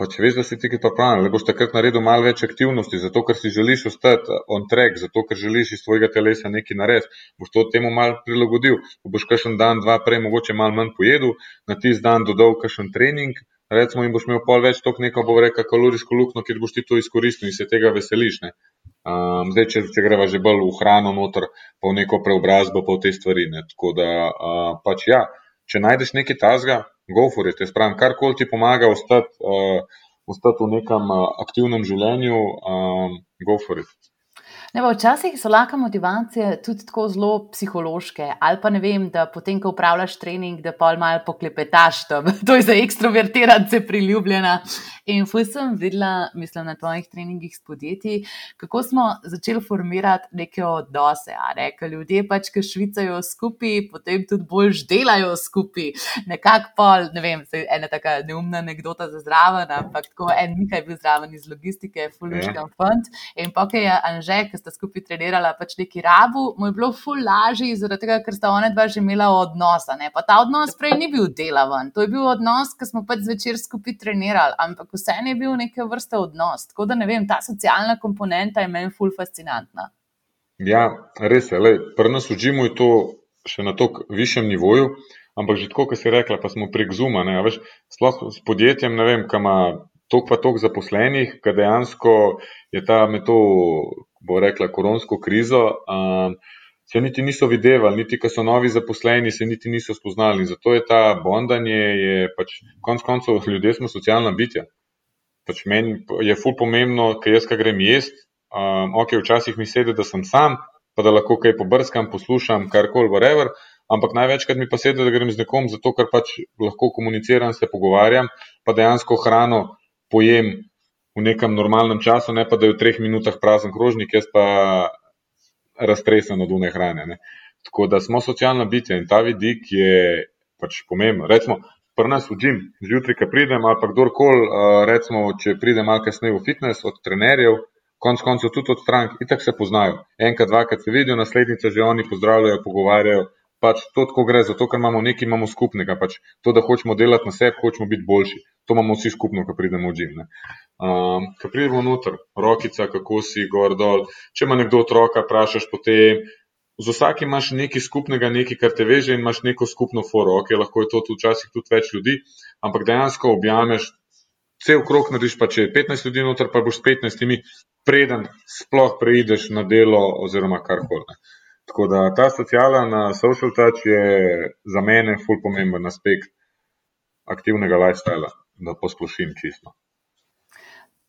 B: Pa če veš, da si ti to pravi, da boš takrat naredil malo več aktivnosti, zato ker si želiš ostati on track, zato ker želiš iz svojega telesa nekaj narediti, boš to temu malo prilagodil. Ko boš kakšen dan, dva prej, mogoče malo manj pojedel, na tisti dan dodal kakšen trening, recimo, in boš imel pol več tok neko, bo rekel, kalorijsko luknjo, kjer boš ti to izkoristil in se tega veseliš. Um, zdaj, če, če greva že bolj v hrano, noter, pa v neko preobrazbo, pa v te stvari. Ne? Tako da, uh, pač ja, če najdeš nekaj tazga, go for it. Jaz pravim, karkoli ti pomaga ostati, uh, ostati v nekem uh, aktivnem življenju, um, go for it.
A: Ne, včasih so lahko motivacije tudi tako zelo psihološke, ali pa ne vem, da potem, ko upravljaš trening, da pa malo poklepetaš tam. To je za ekstrovertirance priljubljena. In fuj sem videla, mislim, na tvojih treningih s podjetji, kako smo začeli formirati neke odnose. Ne? Ker ljudje pač, ki švicajo skupaj, potem tudi bolj delajo skupaj. Nekako pol, ne vem, ena taka neumna anekdota za zraven, ampak tako en nekaj je bil zraven iz logistike, fulviškam ja. fund. In pa je Anžek, sta skupaj trenirala pač neki rabu, mu je bilo ful lažje, zaradi tega, ker sta ona dva že imela odnosa. Ne? Pa ta odnos prej ni bil delaven, to je bil odnos, ki smo pač zvečer skupaj trenirali, ampak vseeno je bil neke vrste odnos. Tako da ne vem, ta socialna komponenta je meni ful fascinantna.
B: Ja, res je. Pri nas v Džimu je to še na tako višjem nivoju, ampak že tako, kot si rekla, pa smo prek Zuma. Sploh s podjetjem, ne vem, kam ima toliko pa toliko zaposlenih, ker dejansko je ta med to bo rekla, koronsko krizo, um, se niti niso videvali, niti ko so novi zaposleni, se niti niso spoznali. Zato je ta bondanje, je pač konec koncev, ljudje smo socialna bitja. Pač meni je ful pomembno, ker jaz, kaj grem jesti, um, ok, včasih mi sedi, da sem sam, pa da lahko kaj pobrskam, poslušam, karkoli, whatever. Ampak največkrat mi pa sedi, da grem z nekom, zato ker pač lahko komuniciram, se pogovarjam, pa dejansko hrano pojem v nekem normalnem času, ne pa da je v treh minutah prazen krožnik, jaz pa raztresen od une hrane. Ne. Tako da smo socialna bitja in ta vidik je pač pomemben. Recimo, pri nas v Džim, zjutraj, ko pridem, ali pa kdorkoli, recimo, če pridem malo kasneje v fitness od trenerjev, konc koncev tudi od strank, itak se poznajo. Enkrat, dvakrat se vidijo, naslednjič že oni pozdravljajo, pogovarjajo. Pač to tako gre, zato ker imamo nekaj imamo skupnega. Pač to, da hočemo delati na sebi, hočemo biti boljši. To imamo vsi skupno, ko pridemo v Džim. Um, ko pridemo noter, rokica, kako si, gor dol. Če ima nekdo otroka, vprašaš potem. Z vsakim imaš nekaj skupnega, nekaj, kar te veže in imaš neko skupno foro. Ok, lahko je to tudi včasih tudi več ljudi, ampak dejansko objameš cel krok, narediš pa če je 15 ljudi noter, pa boš s 15, preden sploh preideš na delo oziroma karkoli. Tako da ta socialna na social touch je za mene ful pomemben aspekt aktivnega lifestyla, da posplošim čisto.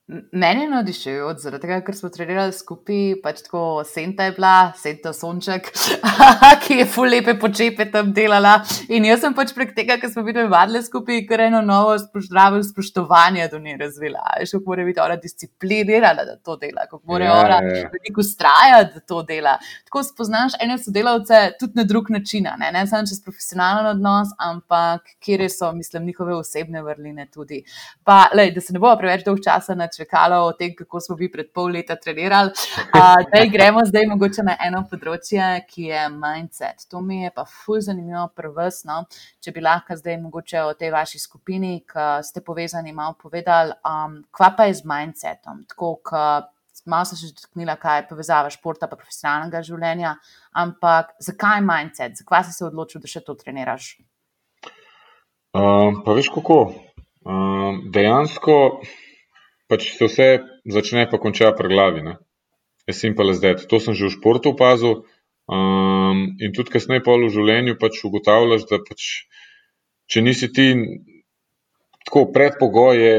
A: Meni je navdišujoč, zaradi tega, ker smo trenirali skupaj, pač tako Senta je bila, Senta Sonček, ki je fu lepe počepe tam delala. In jaz sem pač prek tega, ker smo videli vadle skupaj, kar eno novo zdravo spoštovanje do nje razvila. Veš, kako mora biti ona disciplinirana, da to dela, kako mora ja, ona ja. veliko ustrajati, da to dela. Tako spoznaš ene sodelavce tudi na drug način, ne, ne samo čez profesionalen odnos, ampak kjer so, mislim, njihove osebne vrline tudi. Pa, lej, da se ne bo preveč dolg časa načel čekalo o tem, kako smo bili pred pol leta trenirali. Da gremo zdaj mogoče na eno področje, ki je mindset. To mi je pa fulj zanimivo prvsno, če bi lahko zdaj mogoče o tej vaši skupini, ki ste povezani, malo povedali, um, kva pa je z mindsetom. Tako, malo se že dotaknila, kaj je povezava športa in profesionalnega življenja. Ampak zakaj mindset, zakaj si se odločil, da še to treniraš?
B: Um, pa veš kako. Um, dejansko pač se vse začne, pa konča pri glavi. Je simpel zdaj. To sem že v športu opazil. Um, in tudi kasneje, pa v življenju, pač ugotavljaš, da pač, če nisi ti tako predpogoj, je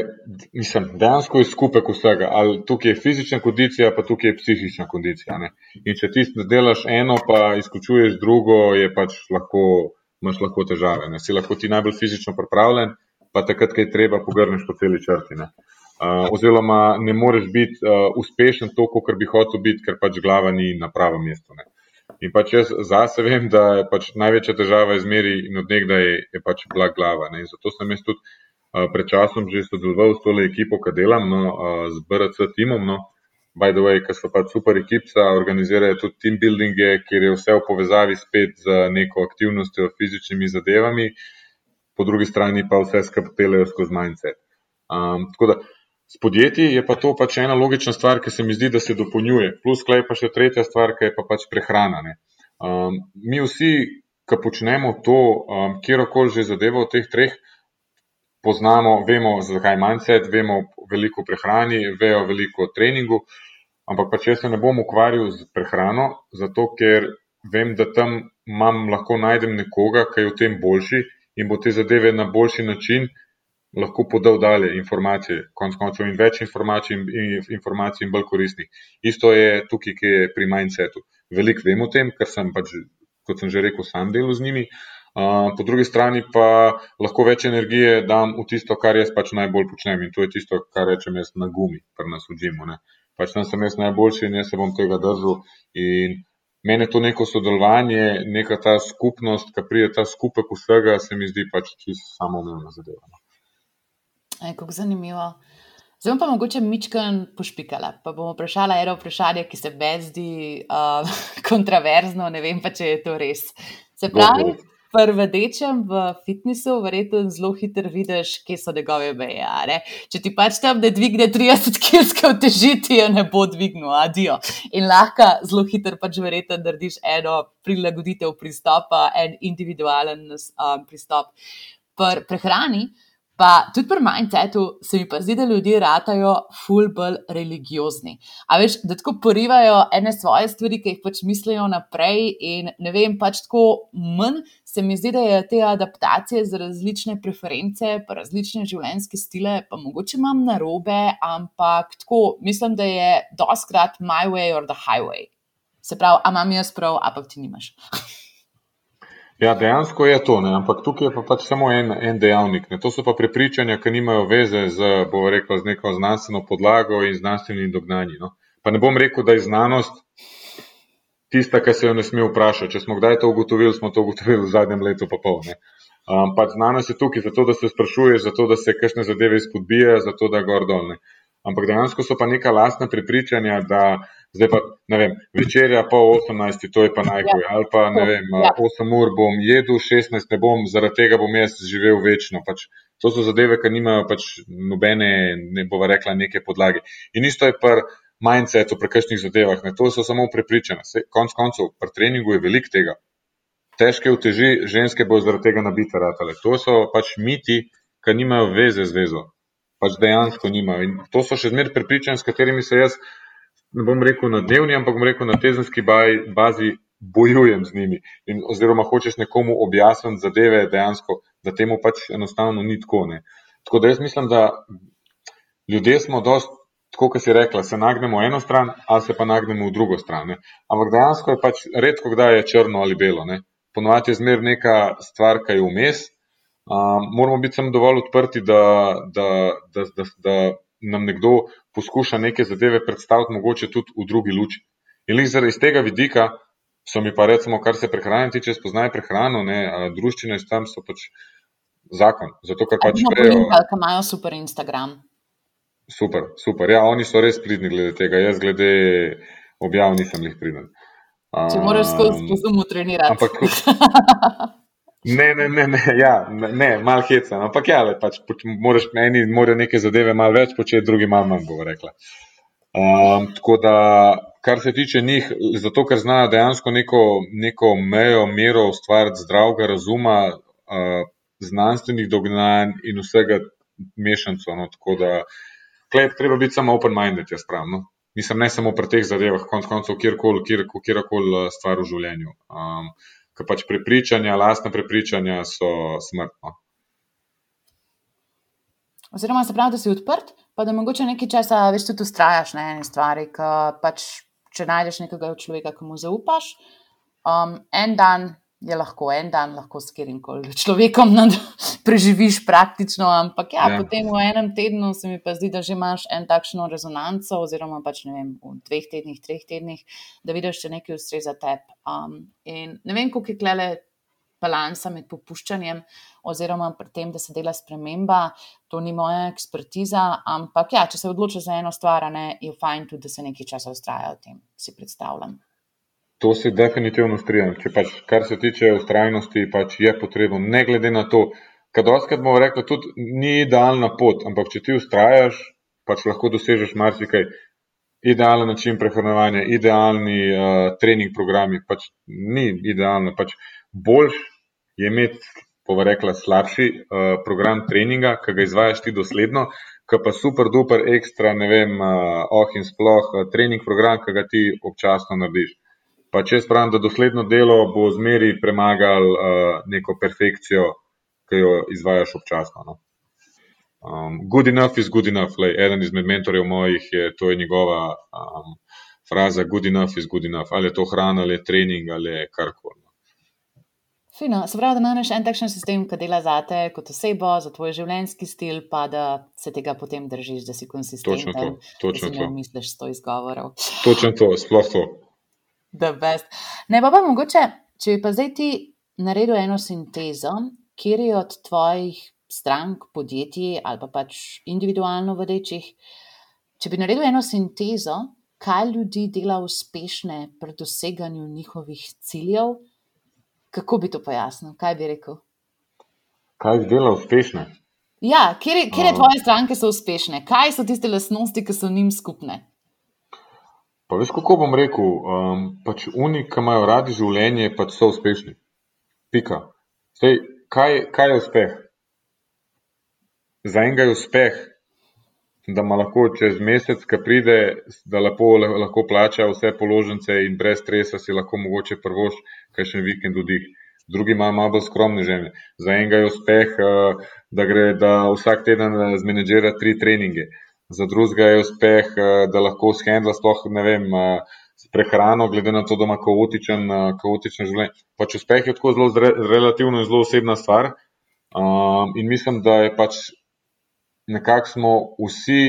B: mislim, dejansko je skupek vsega. Ali tukaj je fizična kondicija, pa tukaj je psihična kondicija. Ne? In če ti delaš eno, pa izključuješ drugo, je pač lahko, imaš lahko težave. Ne? Si lahko ti najbolj fizično pripravljen, pa takrat, kaj treba, pogrneš po celi črti. Ne? Uh, oziroma, ne moreš biti uh, uspešen toliko, kar bi hotel biti, ker pač glava ni na pravem mestu. Ne? In pač jaz zase vem, da je pač največja težava izmeri in odnegdaj je, je pač blag glava. Ne. In zato sem jaz tudi uh, pred časom že sodeloval s tole ekipo, ki delam no, uh, z BRC timom. No. By the way, ker so pač super ekipca, organizirajo tudi team buildinge, kjer je vse v povezavi spet z neko aktivnostjo, fizičnimi zadevami, po drugi strani pa vse skrbtelejo skozi mindset. Um, tako da S podjetji je pa to pač ena logična stvar, ki se mi zdi, da se dopolnjuje. Plus, klej pa še tretja stvar, ki je pa pač prehrana. Um, mi vsi, ki počnemo to, um, kjerkoli že zadeva v teh treh, poznamo, vemo, zakaj je mindset, vemo veliko o prehrani, vejo veliko o treningu. Ampak pač jaz se ne bom ukvarjal z prehrano, zato ker vem, da tam imam, lahko najdem nekoga, ki je v tem boljši in bo te zadeve na boljši način lahko podal dalje informacije, konc koncev in več informacij in, in informacij in bolj koristnih. Isto je tukaj, ki je pri mindsetu. Veliko vem o tem, ker sem pač, kot sem že rekel, sam delal z njimi. Uh, po drugi strani pa lahko več energije dam v tisto, kar jaz pač najbolj počnem in to je tisto, kar rečem jaz na gumi, kar nas učimo. Pač tam sem jaz najboljši in jaz se bom tega držal. In meni to neko sodelovanje, neka ta skupnost, ki pride ta skupek vsega, se mi zdi pač čisto samoumevna zadeva.
A: Kako zanimivo. Zdaj pa mogoče Mičkan pošpikala. Pa bomo vprašala eno vprašanje, ki se meni zdi uh, kontroverzno, ne vem pa, če je to res. Se pravi, prvdečem v fitnesu, verjetno zelo hitro vidiš, kje so njegove meje. Če ti pač tam ne dvigne 30 kg težiti, jo ne bo dvignil, adijo. In lahko zelo hitro pač verjetno narediš eno prilagoditev pristopa, en individualen um, pristop. Pri prehrani. Pa tudi pri mindsetu se mi pa zdi, da ljudje ratajo ful bolj religiozni. A veš, da tako porivajo ene svoje stvari, ki jih pač mislijo naprej in ne vem, pač tako manj se mi zdi, da je te adaptacije za različne preference, pa različne življenjske stile, pa mogoče imam narobe, ampak tako mislim, da je doskrat my way or the highway. Se pravi, a imam jaz prav, ampak ti nimaš.
B: Ja, dejansko je to, ne? ampak tukaj je pa pač samo en, en dejavnik. Ne? To so pa prepričanja, ki nimajo veze z, rekla, z neko znanstveno podlago in znanstvenimi dognanji. No? Pa ne bom rekel, da je znanost tista, ki se jo ne sme vprašati. Če smo kdaj to ugotovili, smo to ugotovili v zadnjem letu pa pol. Um, pač znanost je tukaj zato, da se sprašuje, zato, da se kakšne zadeve izpodbije, zato, da gor dol. Ampak dejansko so pa neka lastna prepričanja, da zdaj pa ne vem, večerja po 18, to je pa najbolj, ja. ali pa ne vem, ja. 8 ur bom jedel, 16 ne bom, zaradi tega bom jaz živel večno. Pač, to so zadeve, ki nimajo pač nobene, ne bova rekla, neke podlage. In isto je pri mindsetu, pri kakšnih zadevah, ne, to so samo prepričanja. Konec koncev, pri treningu je veliko tega. Težke uteži, ženske bo zaradi tega nabite ratale. To so pač miti, ki nimajo veze z vezo. Pač dejansko nimajo. In to so še zmeraj prepričanja, s katerimi se jaz ne bom rekel na dnevni, ampak bom rekel na tezenski bazi, bojujem z njimi. In, oziroma, hočeš nekomu objasniti zadeve, dejansko, da temu pač enostavno ni tako. Ne. Tako da jaz mislim, da ljudje smo dosti, tako kot si rekla, se nagnemo v eno stran, ali se pa nagnemo v drugo stran. Ne. Ampak dejansko je pač redko, kdaj je črno ali belo. Ne. Ponovadi je zmer neka stvar, ki je vmes. Um, moramo biti samo dovolj odprti, da, da, da, da, da nam nekdo poskuša neke zadeve predstaviti, mogoče tudi v drugi luči. In iz tega vidika so mi pa, recimo, kar se prehrane tiče, spoznaje prehrano, ne, družščine tam so pač zakon. Zato, ker pač
A: štejejo. Kaj imajo super Instagram?
B: Super, super. Ja, oni so res pridni glede tega. Jaz glede objav nisem jih priden.
A: Če moraš skozi pozumu trenirati.
B: Ampak, Ne, ne, ne, ne, ja, ne malo heca. Ampak ja, le, pač, moraš meni, morajo neke zadeve malo več početi, drugi malo manj, bo rekla. Um, tako da, kar se tiče njih, zato ker znajo dejansko neko, neko mejo, mero ustvariti zdravega razuma, uh, znanstvenih dognanj in vsega mešanca. No, tako da, klep, treba biti samo open-minded, jaz pravim. No. Mislim, ne samo pri teh zadevah, konc koncev, kjerkoli, kjerkoli stvar v življenju. Um, ker pač prepričanja, lastne prepričanja so smrtno.
A: Oziroma, se pravi, da si odprt, pa da mogoče nekaj časa več tudi ustrajaš na eni stvari. Pač, če najdeš nekega človeka, ki mu zaupaš, um, en dan je lahko, en dan lahko s katerim koli človekom preživiš praktično, ampak ja, ja. potem v enem tednu se mi pa zdi, da že imaš en takšno rezonanco, oziroma pač ne vem, v dveh tednih, treh tednih, da vidiš, če nekaj ustreza tebi. Um, in ne vem, koliko je klele balansa med popuščanjem oziroma pri tem, da se dela sprememba. To ni moja ekspertiza, ampak ja, če se odločiš za eno stvar, ne, je fajn tudi, da se nekaj časa ustraja v tem, si predstavljam.
B: To se definitivno strinjam. Pač, kar se tiče ustrajnosti, pač je potrebno, ne glede na to, kaj doskrat bomo rekli, tudi ni idealna pot, ampak če ti ustrajaš, pač lahko dosežeš marsikaj. Idealen način prehranevanja, idealni uh, trening programi, pač ni idealno. Pač boljš je imeti, pova rekla, slabši uh, program treninga, ki ga izvajaš ti dosledno, ki pa super, duper, ekstra, ne vem, uh, oh in sploh uh, trening program, ki ga ti občasno narediš. Pa če jaz pravim, da dosledno delo bo zmeri premagal uh, neko perfekcijo, ki jo izvajaš občasno. No? Um, good enough is good enough. Lej, eden izmed mentorjev mojih je, to je njegova um, fraza: good enough is good enough. Ali je to hrana, ali je trening, ali je karkoli.
A: Fino. Se pravi, da imaš en takšen sistem, ki dela za te kot osebo, za tvoj življenjski stil, pa da se tega potem držiš, da si konsistenten.
B: Točno to. Točno
A: to. Ne misliš sto izgovorov.
B: Točno to, sploh to.
A: The best. Ne pa pa mogoče, če bi pa zdaj ti naredil eno sintezo, kjer je od tvojih strank, podjetij ali pa pač individualno vodečih, če bi naredil eno sintezo, kaj ljudi dela uspešne pri doseganju njihovih ciljev. Kako bi to pojasnil? Kaj bi rekel?
B: Kaj jih dela uspešne?
A: Ja, kje je tvoje stranke so uspešne? Kaj so tiste lasnosti, ki so njim skupne?
B: Pa veš, kako bom rekel? Um, pač Unik, ki imajo radi življenje, pač so uspešni. Pika. Zdaj, kaj, kaj je uspeh? Za enega je uspeh, da ima lahko čez mesec, ki pride, da lepo, lahko plača vse položnice in brez stresa si lahko mogoče prvoš, kaj še vikend vdih. Drugi ima malo bolj skromne žene. Za enega je uspeh, eh, da gre da vsak teden eh, zmenedžira tri treninge. Za drugega je uspeh, eh, da lahko shendla sploh ne vem. Prehrano, glede na to, da ima kaotičen, kaotičen življenje. Pač uspeh je tako zelo, relativno in zelo osebna stvar. Um, in mislim, da je pač nekako smo vsi,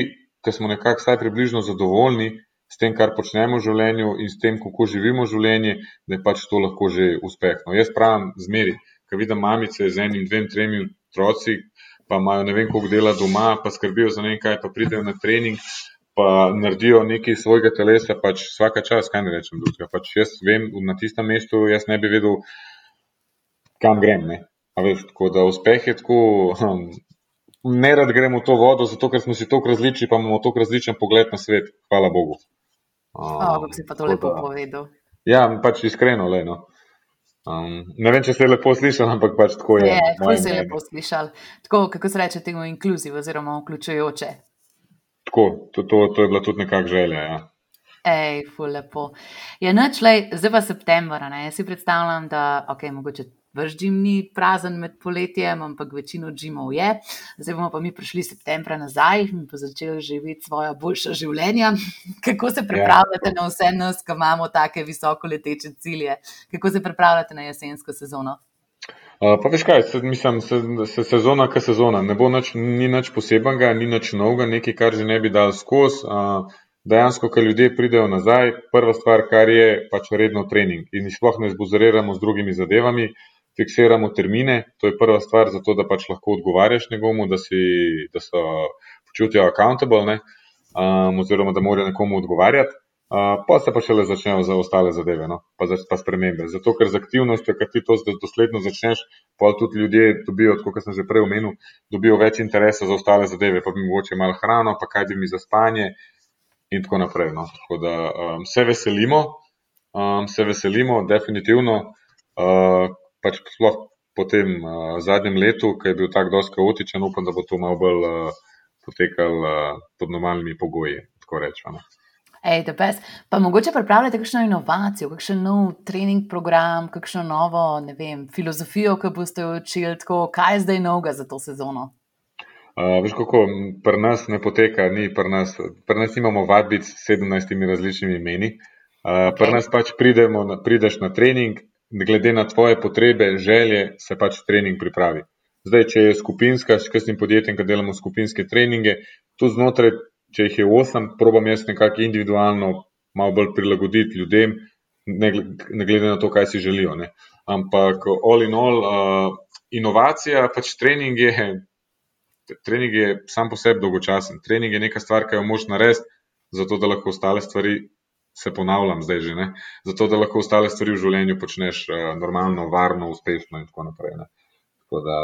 B: ki smo nekako vsaj približno zadovoljni s tem, kar počnemo v življenju in s tem, kako živimo življenje, da je pač to lahko že uspeh. No, jaz pravim zmeri, ko vidim mamice z enim, dvem, tremi otroci, pa imajo ne vem, koliko dela doma, pa skrbijo za nekaj, pa pridejo na trening. Pa naredijo nekaj svojega telesa, pač vsaka čas, kaj ne rečem, drugega. Pač jaz vem, na tistem mestu, jaz ne bi vedel, kam grem. Veš, tako da uspeh je tako, hm, ne rad gremo v to vodo, zato ker smo si tako različni, pa imamo tako različen pogled na svet. Hvala Bogu.
A: Um, oh, si pa to lepo povedal.
B: Ja, pač iskreno, le. No. Um, ne vem, če ste lepo slišali, ampak pač tako je.
A: Ne, tako ste lepo slišali. Tako, kako se reče temu inkluziv oziroma vključujoče.
B: Tako, to, to, to je bila tudi nekakšna želja. Ja.
A: Ej, fu lepo. Ja, noč, zdaj pa september, ne? Jaz si predstavljam, da, ok, mogoče Vrš džim ni prazen med poletjem, ampak večino džimov je. Zdaj bomo pa mi prišli septembra nazaj in pa začeli živeti svoje boljše življenje. Kako se pripravljate ja. na vse nas, ki imamo tako visoko leteče cilje? Kako se pripravljate na jesensko sezono?
B: Uh, pa veš kaj, se, mislim, se, se sezona, ka sezona. Ne bo nič, ni nič posebenega, ni nič novega, nekaj, kar že ne bi dal skozi. Uh, dejansko, ko ljudje pridejo nazaj, prva stvar, kar je, pač redno trening in jih sploh ne zbuzeriramo z drugimi zadevami. Uh, fiksiramo termine, to je prva stvar, zato da pač lahko odgovarjaš njegomu, da, si, da so počutijo accountable, ne, um, oziroma da morajo nekomu odgovarjati. Uh, pa se pa šele začnejo za ostale zadeve, no? pa, za, pa spremembe. Zato, ker z aktivnostjo, ker ti to dosledno začneš, pa tudi ljudje dobijo, kot sem že prej omenil, dobijo več interesa za ostale zadeve, pa bi mogoče malo hrano, pa kaj bi mi za spanje. in tako naprej. No. Tako da um, se veselimo, um, se veselimo, definitivno. Uh, pač sploh po tem uh, zadnjem letu, ki je bil tako dosti kaotičen, upam, da bo to malo bolj uh, potekalo uh, pod normalnimi pogoji, tako rečemo.
A: Ej, da pes. Pa mogoče pripravljate kakšno inovacijo, kakšen nov trening program, kakšno novo, ne vem, filozofijo, ki boste učili, tako, kaj je zdaj novega za to sezono?
B: Uh, veš, kako pri nas ne poteka, ni pri nas, pri nas imamo vadbic s 17 različnimi imeni. Uh, okay. Pri nas pač pridemo, prideš na trening, glede na tvoje potrebe, želje, se pač trening pripravi. Zdaj, če je skupinska, s kakšnim podjetjem, ki delamo skupinske treninge, tu znotraj, če jih je osem, probam jaz nekako individualno malo bolj prilagoditi ljudem, ne glede na to, kaj si želijo. Ne. Ampak, all in all, uh, inovacija, pač trening je, trening je sam po sebi dolgočasen. Trening je neka stvar, ki jo moš narediti, zato da lahko ostale stvari se ponavljam zdaj že, ne? zato da lahko ostale stvari v življenju počneš uh, normalno, varno, uspešno in tako naprej. Ne? Tako da,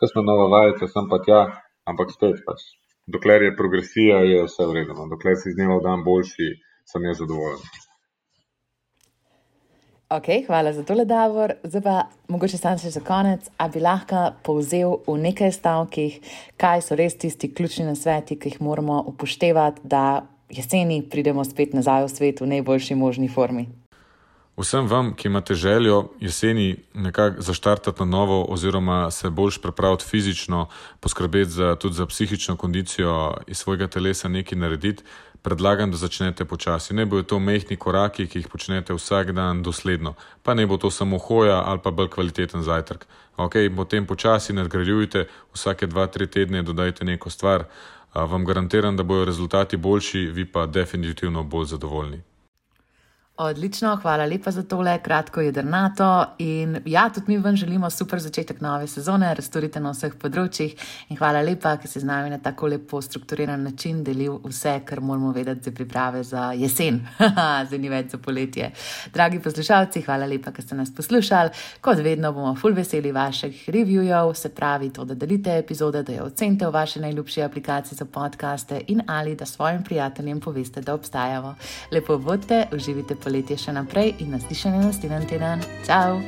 B: kasno nova vajeta, sem pa tja, ampak spet pač. Dokler je progresija, je vse vredno. No. Dokler si iz dneva v dan boljši, sem jaz zadovoljen.
A: Ok, hvala za tole, Davor. Zdaj pa mogoče sam še za konec, a bi lahko povzel v nekaj stavkih, kaj so res tisti ključni nasveti, ki jih moramo upoštevati, da jeseni pridemo spet nazaj v svet v najboljši možni formi.
B: Vsem vam, ki imate željo jeseni nekako zaštartati na novo, oziroma se boljš pripraviti fizično, poskrbeti za, tudi za psihično kondicijo iz svojega telesa, nekaj narediti, predlagam, da začnete počasi. Ne bojo to mehki koraki, ki jih počnete vsak dan dosledno, pa ne bo to samo hoja ali pa bolj kvaliteten zajtrk. Ok, potem počasi nadgrajujte, vsake dva, tri tedne dodajte neko stvar vam garantiram, da bodo rezultati boljši, vi pa definitivno bolj zadovoljni.
A: Odlično, hvala lepa za tole, kratko jedrnato. In ja, tudi mi vam želimo super začetek nove sezone, razstorite na vseh področjih. In hvala lepa, ker ste z nami na tako lepo strukturiran način delil vse, kar moramo vedeti za priprave za jesen, za ni več za poletje. Dragi poslušalci, hvala lepa, ker ste nas poslušali. Kot vedno bomo full veseli vaših reviewjev, se pravi to, da delite epizode, da jo ocenite v vaši najljubši aplikaciji za podkaste in ali da svojim prijateljem poveste, da obstajamo. Lepo vodite, uživite poletje še naprej in naslišanje naslednji teden. Ciao!